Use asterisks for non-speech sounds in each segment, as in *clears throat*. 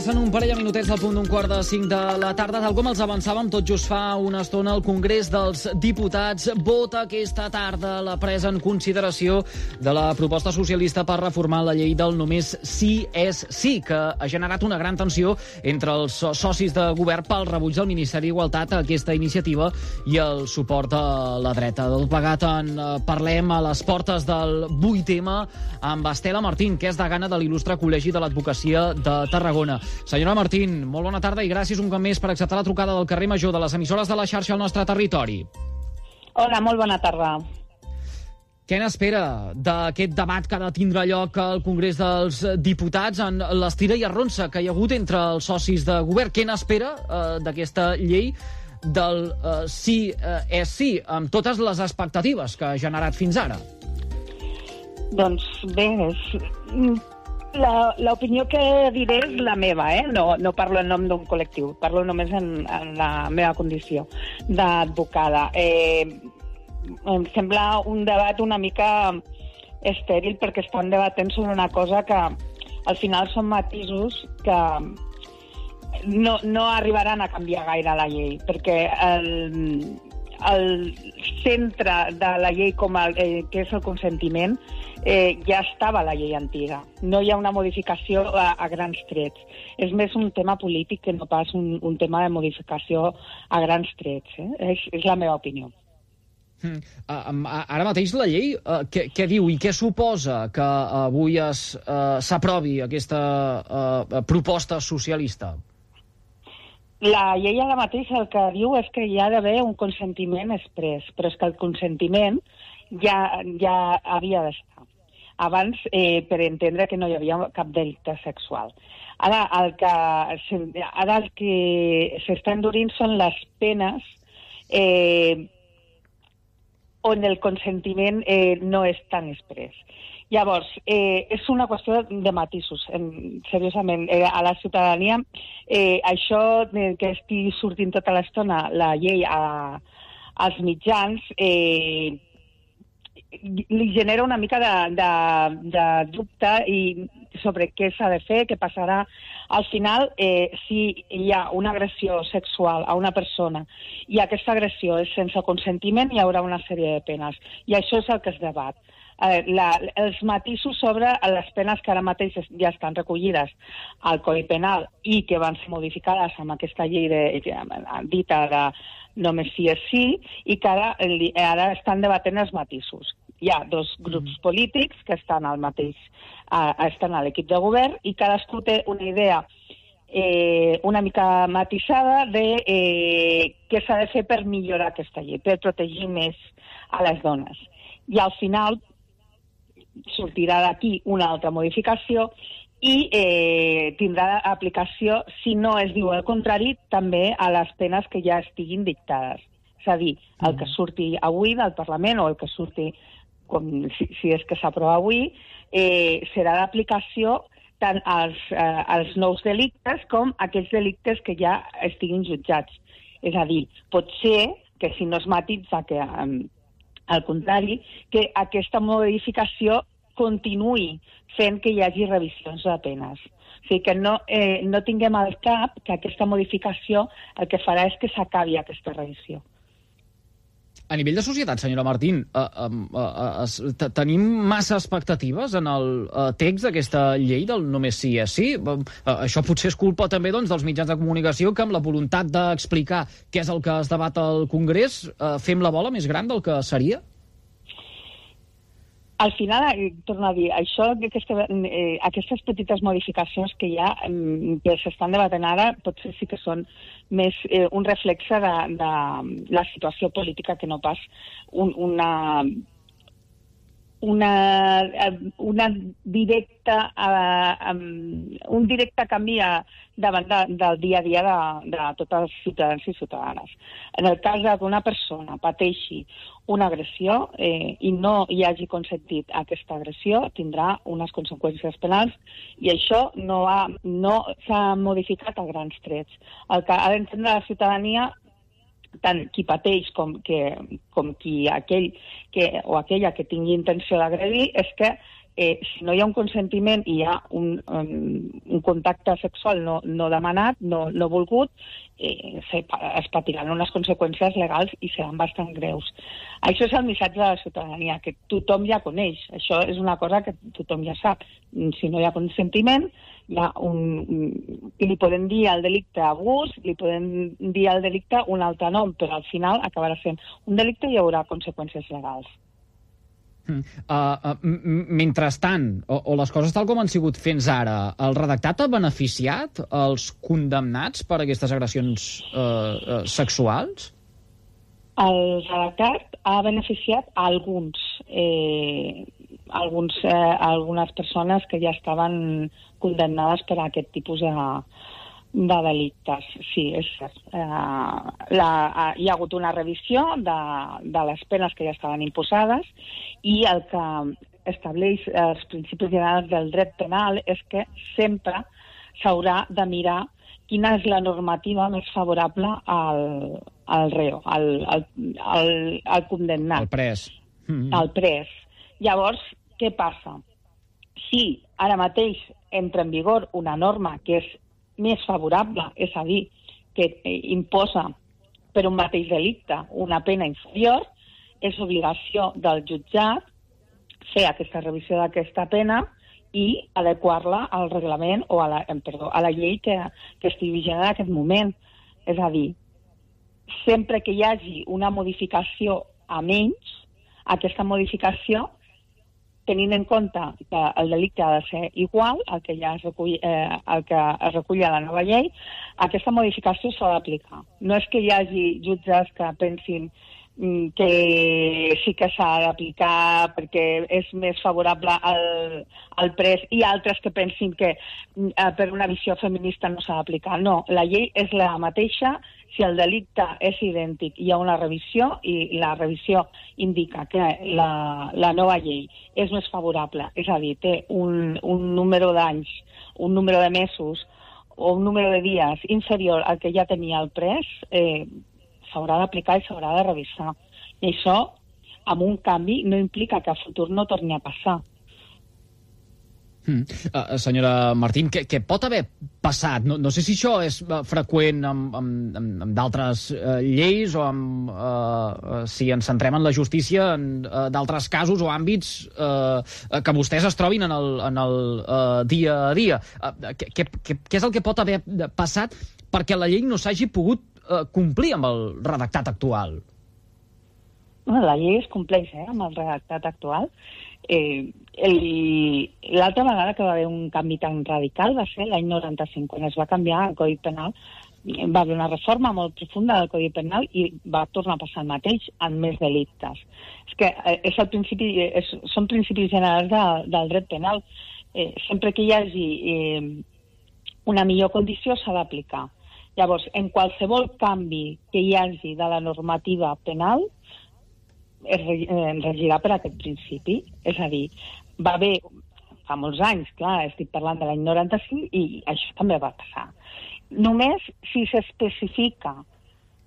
Passen un parell de minutets al punt d'un quart de cinc de la tarda. Tal com els avançàvem tot just fa una estona, el Congrés dels Diputats vota aquesta tarda la presa en consideració de la proposta socialista per reformar la llei del només sí és sí, que ha generat una gran tensió entre els socis de govern pel rebuig del Ministeri d'Igualtat a aquesta iniciativa i el suport de la dreta. Del plegat en eh, parlem a les portes del 8M amb Estela Martín, que és degana de l'il·lustre Col·legi de l'Advocacia de Tarragona. Senyora Martín, molt bona tarda i gràcies un cop més per acceptar la trucada del carrer Major de les emissores de la xarxa al nostre territori. Hola, molt bona tarda. Què n'espera d'aquest debat que ha de tindre lloc al Congrés dels Diputats en l'estira i arronsa que hi ha hagut entre els socis de govern? Què n'espera eh, d'aquesta llei del eh, sí eh, és sí, amb totes les expectatives que ha generat fins ara? Doncs bé, és... l'opinió que diré és la meva, eh? no, no parlo en nom d'un col·lectiu, parlo només en, en la meva condició d'advocada. Eh, em sembla un debat una mica estèril perquè estan debatent sobre una cosa que al final són matisos que no, no arribaran a canviar gaire la llei, perquè el, el centre de la llei com el, eh, que és el consentiment eh, ja estava la llei antiga. No hi ha una modificació a, a grans trets. És més un tema polític que no pas un, un tema de modificació a grans trets. Eh? És, és la meva opinió. Hmm. Uh, ara mateix la llei uh, què, què diu i què suposa que uh, avui s'aprovi uh, aquesta uh, proposta socialista? La llei ara mateix el que diu és que hi ha d'haver un consentiment express, però és que el consentiment ja, ja havia d'estar abans eh, per entendre que no hi havia cap delicte sexual. Ara el que, ara el que s'està endurint són les penes eh, on el consentiment eh, no és tan express. Llavors, eh, és una qüestió de matisos, en, seriosament. Eh, a la ciutadania, eh, això de que estigui sortint tota l'estona la llei a, als mitjans, eh, li genera una mica de, de, de dubte i sobre què s'ha de fer, què passarà. Al final, eh, si hi ha una agressió sexual a una persona i aquesta agressió és sense consentiment, hi haurà una sèrie de penes. I això és el que es debat eh, la, els matisos sobre les penes que ara mateix ja estan recollides al Codi Penal i que van ser modificades amb aquesta llei de, dita de només sí és sí, i que ara, ara estan debatent els matisos. Hi ha dos grups mm. polítics que estan al mateix, eh, estan a l'equip de govern i cadascú té una idea eh, una mica matisada de eh, què s'ha de fer per millorar aquesta llei, per protegir més a les dones. I al final sortirà d'aquí una altra modificació i eh, tindrà aplicació, si no es diu el contrari, també a les penes que ja estiguin dictades. És a dir, el que mm. surti avui del Parlament o el que surti, com, si, si és que s'aprova avui, eh, serà d'aplicació tant als, eh, als nous delictes com aquells delictes que ja estiguin jutjats. És a dir, pot ser que si no es matitza que eh, al contrari, que aquesta modificació continuï fent que hi hagi revisions de penes. O sigui, que no, eh, no tinguem al cap que aquesta modificació el que farà és que s'acabi aquesta revisió. A nivell de societat, senyora Martín, eh, eh, eh, tenim massa expectatives en el eh, text d'aquesta llei del només sí és sí? Eh, això potser és culpa també doncs, dels mitjans de comunicació que amb la voluntat d'explicar què és el que es debat al Congrés eh, fem la bola més gran del que seria? Al final, eh, torno a dir, això, aquesta, eh, aquestes petites modificacions que ha, eh, que s'estan debatent ara, potser sí que són més eh, un reflexe de, de la situació política que no pas un, una una, una directa, uh, un directe canvi davant de, del dia a dia de, de tots els ciutadans i ciutadanes. En el cas que una persona pateixi una agressió eh, i no hi hagi consentit aquesta agressió, tindrà unes conseqüències penals i això no, ha, no s'ha modificat a grans trets. El que ha d'entendre la ciutadania tant qui pateix com, que, com qui aquell que, o aquella que tingui intenció d'agredir és que eh, si no hi ha un consentiment i hi ha un, un, un contacte sexual no, no demanat, no, no volgut, eh, se, es patiran unes conseqüències legals i seran bastant greus. Això és el missatge de la ciutadania, que tothom ja coneix. Això és una cosa que tothom ja sap. Si no hi ha consentiment, ha un, li podem dir al delicte abús, li podem dir al delicte un altre nom, però al final acabarà sent un delicte i hi haurà conseqüències legals. Uh, uh, mentrestant, o, o les coses tal com han sigut fins ara, el redactat ha beneficiat els condemnats per aquestes agressions uh, uh, sexuals? El redactat ha beneficiat a alguns, eh, alguns eh, algunes persones que ja estaven condemnades per a aquest tipus de, de delictes, sí, és cert. Uh, la, uh, hi ha hagut una revisió de, de les penes que ja estaven imposades i el que estableix els principis generals del dret penal és que sempre s'haurà de mirar quina és la normativa més favorable al, al reo, al, al, al, al condemnat. Al pres. Mm -hmm. Al pres. Llavors, què passa? Si ara mateix entra en vigor una norma que és més favorable, és a dir, que eh, imposa per un mateix delicte una pena inferior, és obligació del jutjat fer aquesta revisió d'aquesta pena i adequar-la al reglament o a la, perdó, a la llei que, que estigui vigent en aquest moment. És a dir, sempre que hi hagi una modificació a menys, aquesta modificació tenint en compte que el delicte ha de ser igual al que ja es recull, eh, el que es recull a la nova llei, aquesta modificació s'ha d'aplicar. No és que hi hagi jutges que pensin que sí que s'ha d'aplicar perquè és més favorable al, al pres i altres que pensin que mm, eh, per una visió feminista no s'ha d'aplicar. No, la llei és la mateixa si el delicte és idèntic, hi ha una revisió i la revisió indica que la, la nova llei és més favorable, és a dir, té un, un número d'anys, un número de mesos o un número de dies inferior al que ja tenia el pres, eh, s'haurà d'aplicar i s'haurà de revisar. I això, amb un canvi, no implica que a futur no torni a passar. Uh, senyora Martín, què, què pot haver passat? No, no sé si això és uh, freqüent amb, amb, amb, amb d'altres uh, lleis o amb, uh, si ens centrem en la justícia en uh, d'altres casos o àmbits uh, que vostès es trobin en el, en el uh, dia a dia. Uh, què, què, què és el que pot haver passat perquè la llei no s'hagi pogut uh, complir amb el redactat actual? Bueno, la llei es compleix eh, amb el redactat actual Eh, L'altra vegada que va haver un canvi tan radical va ser l'any 95, quan es va canviar el Codi Penal va haver una reforma molt profunda del Codi Penal i va tornar a passar el mateix amb més delictes. És que eh, és el principi, és, són principis generals de, del dret penal. Eh, sempre que hi hagi eh, una millor condició s'ha d'aplicar. Llavors, en qualsevol canvi que hi hagi de la normativa penal, es eh, regirà per aquest principi. És a dir, va haver, fa molts anys, clar, estic parlant de l'any 95, i això també va passar. Només si s'especifica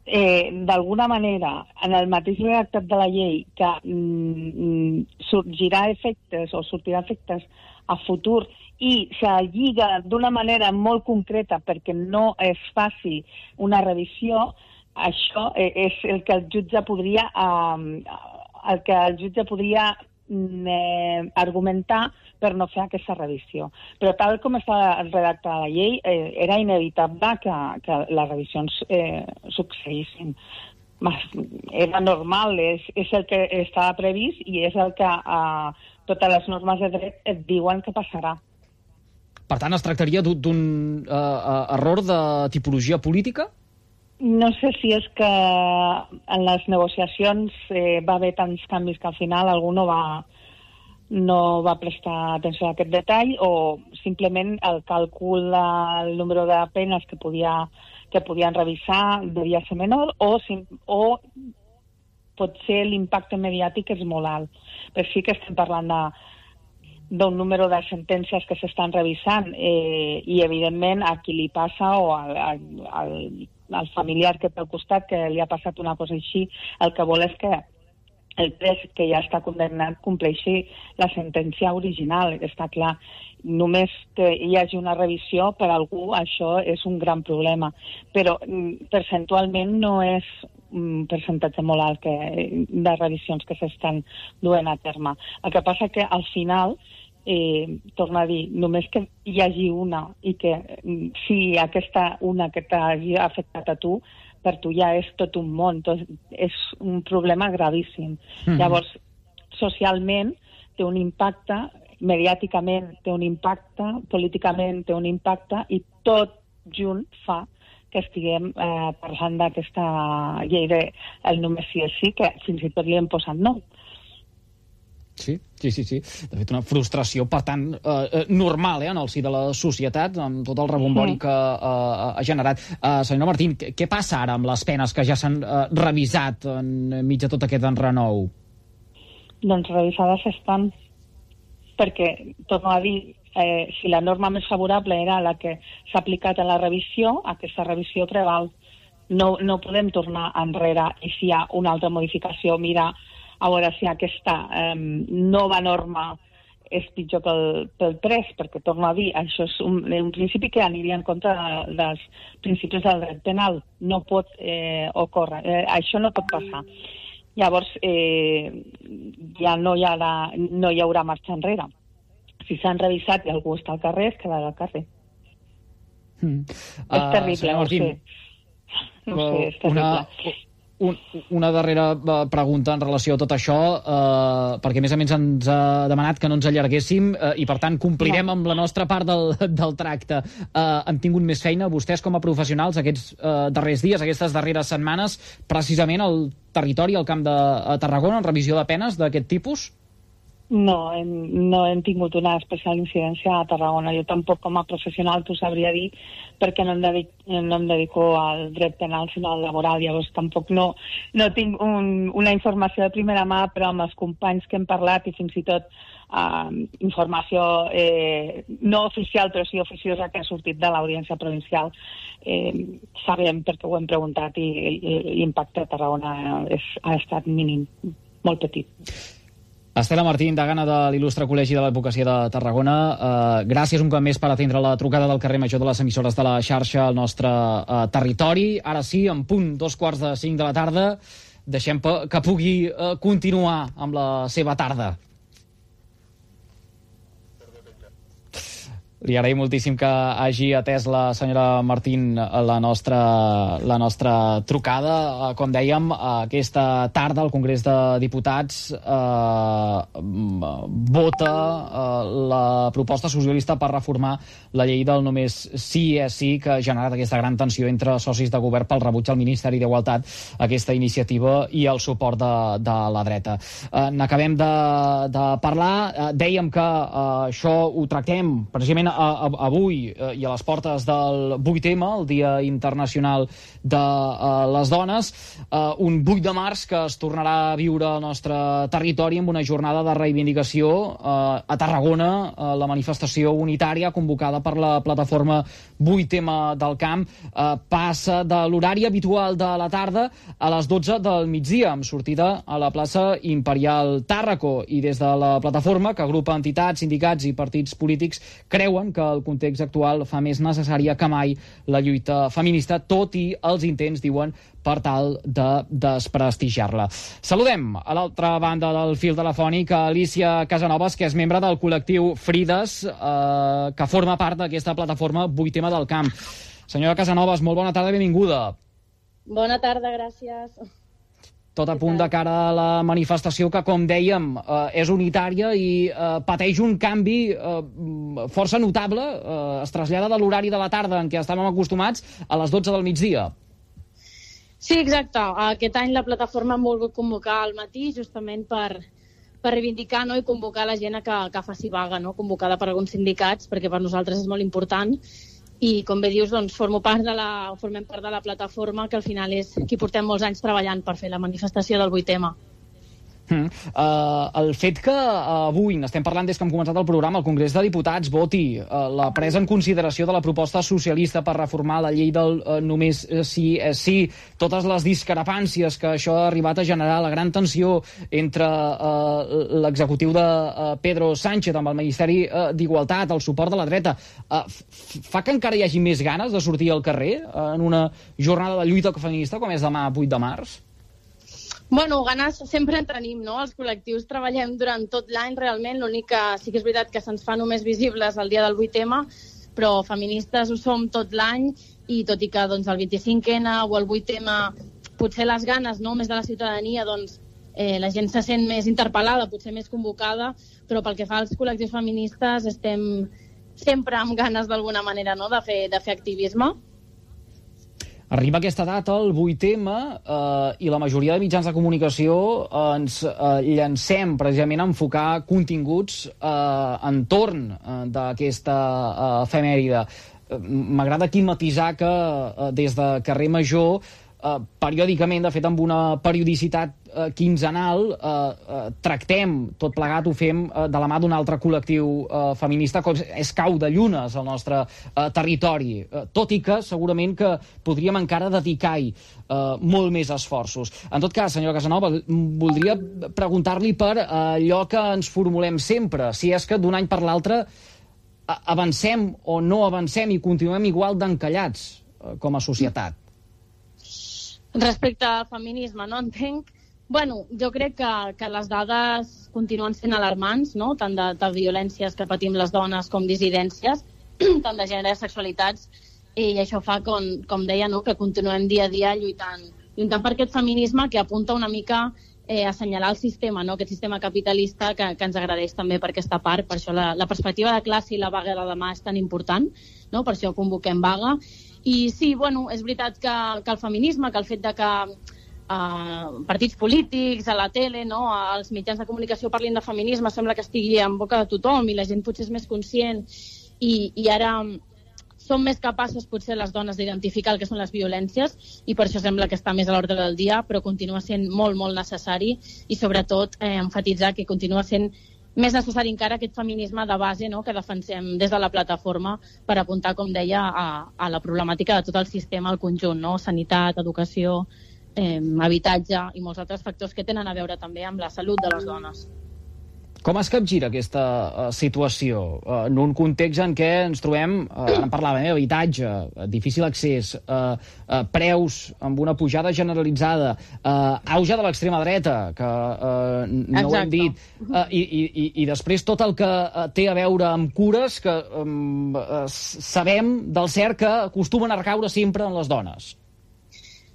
eh, d'alguna manera en el mateix redactat de la llei que mm, sorgirà efectes o sortirà efectes a futur i se lliga d'una manera molt concreta perquè no es faci una revisió, això eh, és el que el jutge podria eh, el que el jutge podria mm, eh, argumentar per no fer aquesta revisió. Però tal com està redactada la llei, eh, era inevitable que, que les revisions eh, succeïssin. Era normal, és, és el que estava previst i és el que eh, totes les normes de dret et diuen que passarà. Per tant, es tractaria d'un uh, error de tipologia política? No sé si és que en les negociacions eh, va haver tants canvis que al final algú no va, no va prestar atenció a aquest detall o simplement el càlcul del número de penes que, podia, que podien revisar devia ser menor o, o potser l'impacte mediàtic és molt alt. Però sí que estem parlant de, d'un número de sentències que s'estan revisant eh, i, evidentment, a qui li passa o al, al, al familiar que té al costat que li ha passat una cosa així, el que vol és que el pres que ja està condemnat compleixi la sentència original, està clar. Només que hi hagi una revisió, per algú això és un gran problema, però mm, percentualment no és un percentatge molt alt que, de revisions que s'estan duent a terme. El que passa que al final eh, torna a dir, només que hi hagi una i que mm, si aquesta una que t'hagi afectat a tu, per tu ja és tot un món, tot, és un problema gravíssim. Mm -hmm. Llavors, socialment té un impacte, mediàticament té un impacte, políticament té un impacte i tot junt fa que estiguem eh, parlant d'aquesta llei de, només sí és sí, que fins i tot li hem posat nom. Sí, sí, sí, sí. De fet, una frustració, per tant, eh, eh, normal eh, en el si de la societat, amb tot el rebombori que eh, ha generat. Eh, senyora Martín, què, què passa ara amb les penes que ja s'han eh, revisat enmig de tot aquest enrenou? Doncs revisades estan, perquè, torno a dir, eh, si la norma més favorable era la que s'ha aplicat a la revisió, aquesta revisió preval. No, no podem tornar enrere i si hi ha una altra modificació, mira, a veure si aquesta eh, nova norma és pitjor pel, pel pres, perquè torno a dir, això és un, un principi que aniria en contra de, dels principis del dret penal. No pot eh, ocórrer, eh, això no pot passar. Llavors, eh, ja no hi, haurà, no hi haurà marxa enrere. Si s'han revisat i algú està al carrer, es quedarà al carrer. Mm. Uh, és terrible, no sé. No sé, és terrible. Una un, una darrera eh, pregunta en relació a tot això, eh, perquè a més a més ens ha demanat que no ens allarguéssim eh, i per tant complirem no. amb la nostra part del, *laughs* del tracte. Eh, han tingut més feina vostès com a professionals aquests eh, darrers dies, aquestes darreres setmanes, precisament al territori, al camp de Tarragona, en revisió de penes d'aquest tipus? No, hem, no hem tingut una especial incidència a Tarragona. Jo tampoc com a professional t'ho sabria dir perquè no em, dedic, no em dedico al dret penal sinó al laboral. Llavors tampoc no, no tinc un, una informació de primera mà, però amb els companys que hem parlat i fins i tot uh, informació eh, no oficial però sí oficiosa que ha sortit de l'audiència provincial eh, sabem perquè ho hem preguntat i, i l'impacte a Tarragona és, ha estat mínim, molt petit. Estela Martín, degana de l'il·lustre Col·legi de l'Advocacia de Tarragona, eh, gràcies un cop més per atendre la trucada del carrer Major de les emissores de la xarxa al nostre eh, territori. Ara sí, en punt, dos quarts de cinc de la tarda, deixem que pugui eh, continuar amb la seva tarda. Li agraïm moltíssim que hagi atès la senyora Martín la nostra, la nostra trucada. Eh, com dèiem, aquesta tarda el Congrés de Diputats eh, vota eh, la proposta socialista per reformar la llei del només sí és sí que ha generat aquesta gran tensió entre socis de govern pel rebuig al Ministeri d'Igualtat aquesta iniciativa i el suport de, de la dreta. Eh, N'acabem de, de parlar. Eh, dèiem que eh, això ho tractem precisament a, a, avui eh, i a les portes del 8M, el Dia Internacional de uh, les Dones, uh, un 8 de març que es tornarà a viure al nostre territori amb una jornada de reivindicació uh, a Tarragona, uh, la manifestació unitària convocada per la plataforma 8M del Camp uh, passa de l'horari habitual de la tarda a les 12 del migdia, amb sortida a la plaça Imperial Tàrraco. I des de la plataforma, que agrupa entitats, sindicats i partits polítics, creuen que el context actual fa més necessària que mai la lluita feminista, tot i els intents, diuen, per tal de desprestigiar-la. Saludem a l'altra banda del fil telefònic a Alicia Casanovas, que és membre del col·lectiu Frides, eh, que forma part d'aquesta plataforma 8 del Camp. Senyora Casanovas, molt bona tarda i benvinguda. Bona tarda, gràcies tot a punt de cara a la manifestació que, com dèiem, eh, és unitària i eh, pateix un canvi eh, força notable. Eh, es trasllada de l'horari de la tarda en què estàvem acostumats a les 12 del migdia. Sí, exacte. Aquest any la plataforma ha volgut convocar al matí justament per, per reivindicar no, i convocar la gent a que, que faci vaga, no? convocada per alguns sindicats, perquè per nosaltres és molt important i com bé dius, doncs, formo part de la, formem part de la plataforma que al final és qui portem molts anys treballant per fer la manifestació del 8M. Mm. Uh, el fet que uh, avui, n'estem parlant des que hem començat el programa, el Congrés de Diputats voti uh, la presa en consideració de la proposta socialista per reformar la llei del uh, només sí és sí, totes les discrepàncies que això ha arribat a generar, la gran tensió entre uh, l'executiu de uh, Pedro Sánchez amb el Ministeri uh, d'Igualtat, el suport de la dreta, uh, fa que encara hi hagi més ganes de sortir al carrer uh, en una jornada de lluita feminista com és demà 8 de març? Bueno, ganes sempre en tenim, no? Els col·lectius treballem durant tot l'any, realment. L'únic que sí que és veritat que se'ns fa només visibles el dia del 8M, però feministes ho som tot l'any i tot i que doncs, el 25N o el 8M potser les ganes no més de la ciutadania doncs, eh, la gent se sent més interpel·lada, potser més convocada, però pel que fa als col·lectius feministes estem sempre amb ganes d'alguna manera no? de, fer, de fer activisme Arriba aquesta data, el 8M, eh, i la majoria de mitjans de comunicació ens eh, llancem precisament a enfocar continguts eh, entorn eh, d'aquesta eh, efemèride. Eh, m'agrada aquí matisar que eh, des de carrer Major eh, periòdicament, de fet amb una periodicitat eh, quinzenal, eh, eh, tractem, tot plegat ho fem eh, de la mà d'un altre col·lectiu eh, feminista, com és Cau de Llunes, al nostre eh, territori. Eh, tot i que segurament que podríem encara dedicar-hi eh, molt més esforços. En tot cas, senyora Casanova, voldria preguntar-li per eh, allò que ens formulem sempre, si és que d'un any per l'altre avancem o no avancem i continuem igual d'encallats eh, com a societat. Respecte al feminisme, no entenc... Bueno, jo crec que, que les dades continuen sent alarmants, no? tant de, de violències que patim les dones com dissidències, *clears throat* tant de gènere sexualitats, i això fa, com, com deia, no? que continuem dia a dia lluitant, lluitant per aquest feminisme que apunta una mica eh, assenyalar el sistema, no? aquest sistema capitalista que, que ens agradeix també per aquesta part. Per això la, la perspectiva de classe i la vaga de demà és tan important, no? per això convoquem vaga. I sí, bueno, és veritat que, que el feminisme, que el fet de que uh, partits polítics, a la tele, no, als mitjans de comunicació parlin de feminisme, sembla que estigui en boca de tothom i la gent potser és més conscient i, i ara som més capaces potser les dones d'identificar el que són les violències i per això sembla que està més a l'ordre del dia, però continua sent molt, molt necessari i sobretot eh, enfatitzar que continua sent més necessari encara aquest feminisme de base no?, que defensem des de la plataforma per apuntar, com deia, a, a la problemàtica de tot el sistema al conjunt, no? sanitat, educació, eh, habitatge i molts altres factors que tenen a veure també amb la salut de les dones. Com es capgira aquesta uh, situació uh, en un context en què ens trobem, uh, en parlàvem, eh, habitatge, uh, difícil accés, uh, uh, preus amb una pujada generalitzada, uh, auge de l'extrema dreta, que uh, no Exacte. ho hem dit, uh, i, i, i després tot el que uh, té a veure amb cures que um, uh, sabem del cert que acostumen a recaure sempre en les dones.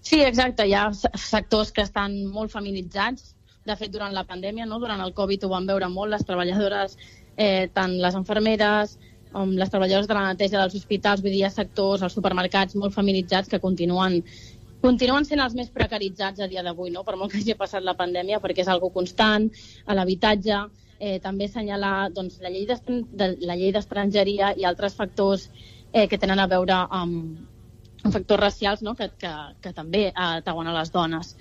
Sí, exacte. Hi ha sectors que estan molt feminitzats, de fet, durant la pandèmia, no? durant el Covid ho van veure molt, les treballadores, eh, tant les infermeres, com les treballadores de la neteja dels hospitals, vull dir, ha sectors, els supermercats molt feminitzats que continuen continuen sent els més precaritzats a dia d'avui, no? per molt que hagi passat la pandèmia, perquè és algo constant, a l'habitatge, eh, també assenyalar doncs, la llei d'estrangeria i altres factors eh, que tenen a veure amb, amb factors racials no? que, que, que també atauen a les dones.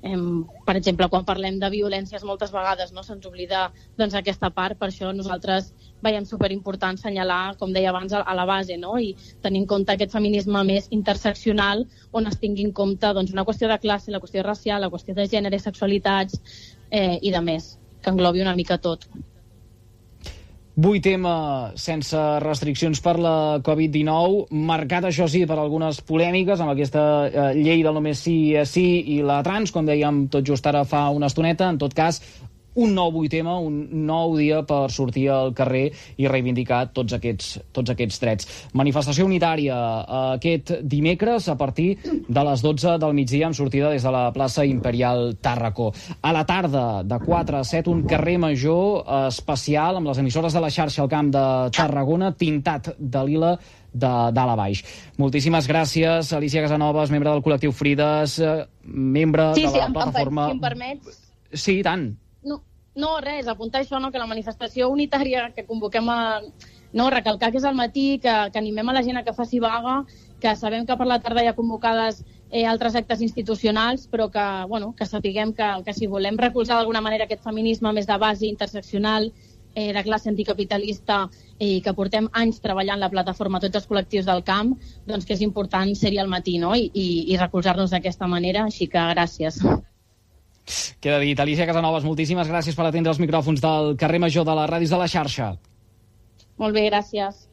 Em, per exemple, quan parlem de violències moltes vegades no se'ns oblida doncs, aquesta part, per això nosaltres veiem superimportant assenyalar, com deia abans, a, a la base no? i tenir en compte aquest feminisme més interseccional on es tingui en compte doncs, una qüestió de classe, la qüestió racial, la qüestió de gènere, sexualitats eh, i de més, que englobi una mica tot. 8M sense restriccions per la Covid-19, marcat això sí per algunes polèmiques amb aquesta eh, llei del només sí sí i la trans, com dèiem tot just ara fa una estoneta, en tot cas un nou 8M, un nou dia per sortir al carrer i reivindicar tots aquests, tots aquests drets. Manifestació unitària eh, aquest dimecres a partir de les 12 del migdia amb sortida des de la plaça Imperial Tàrraco. A la tarda, de 4 a 7, un carrer major eh, especial amb les emissores de la xarxa al camp de Tarragona, tintat de lila de dalt a baix. Moltíssimes gràcies, Alicia Casanovas, membre del col·lectiu Frides, eh, membre sí, de la sí, plataforma... Sí, si em permets... Sí, tant. No, res, apuntar això, no, que la manifestació unitària que convoquem a no, recalcar que és al matí, que, que animem a la gent a que faci vaga que sabem que per la tarda hi ha convocades eh, altres actes institucionals, però que, bueno, que sapiguem que, que si volem recolzar d'alguna manera aquest feminisme més de base interseccional, eh, de classe anticapitalista i que portem anys treballant la plataforma tots els col·lectius del camp, doncs que és important ser-hi al matí no? I, i, i recolzar-nos d'aquesta manera, així que gràcies. Queda dit. Alicia Casanovas, moltíssimes gràcies per atendre els micròfons del carrer Major de les Ràdios de la xarxa. Molt bé, gràcies.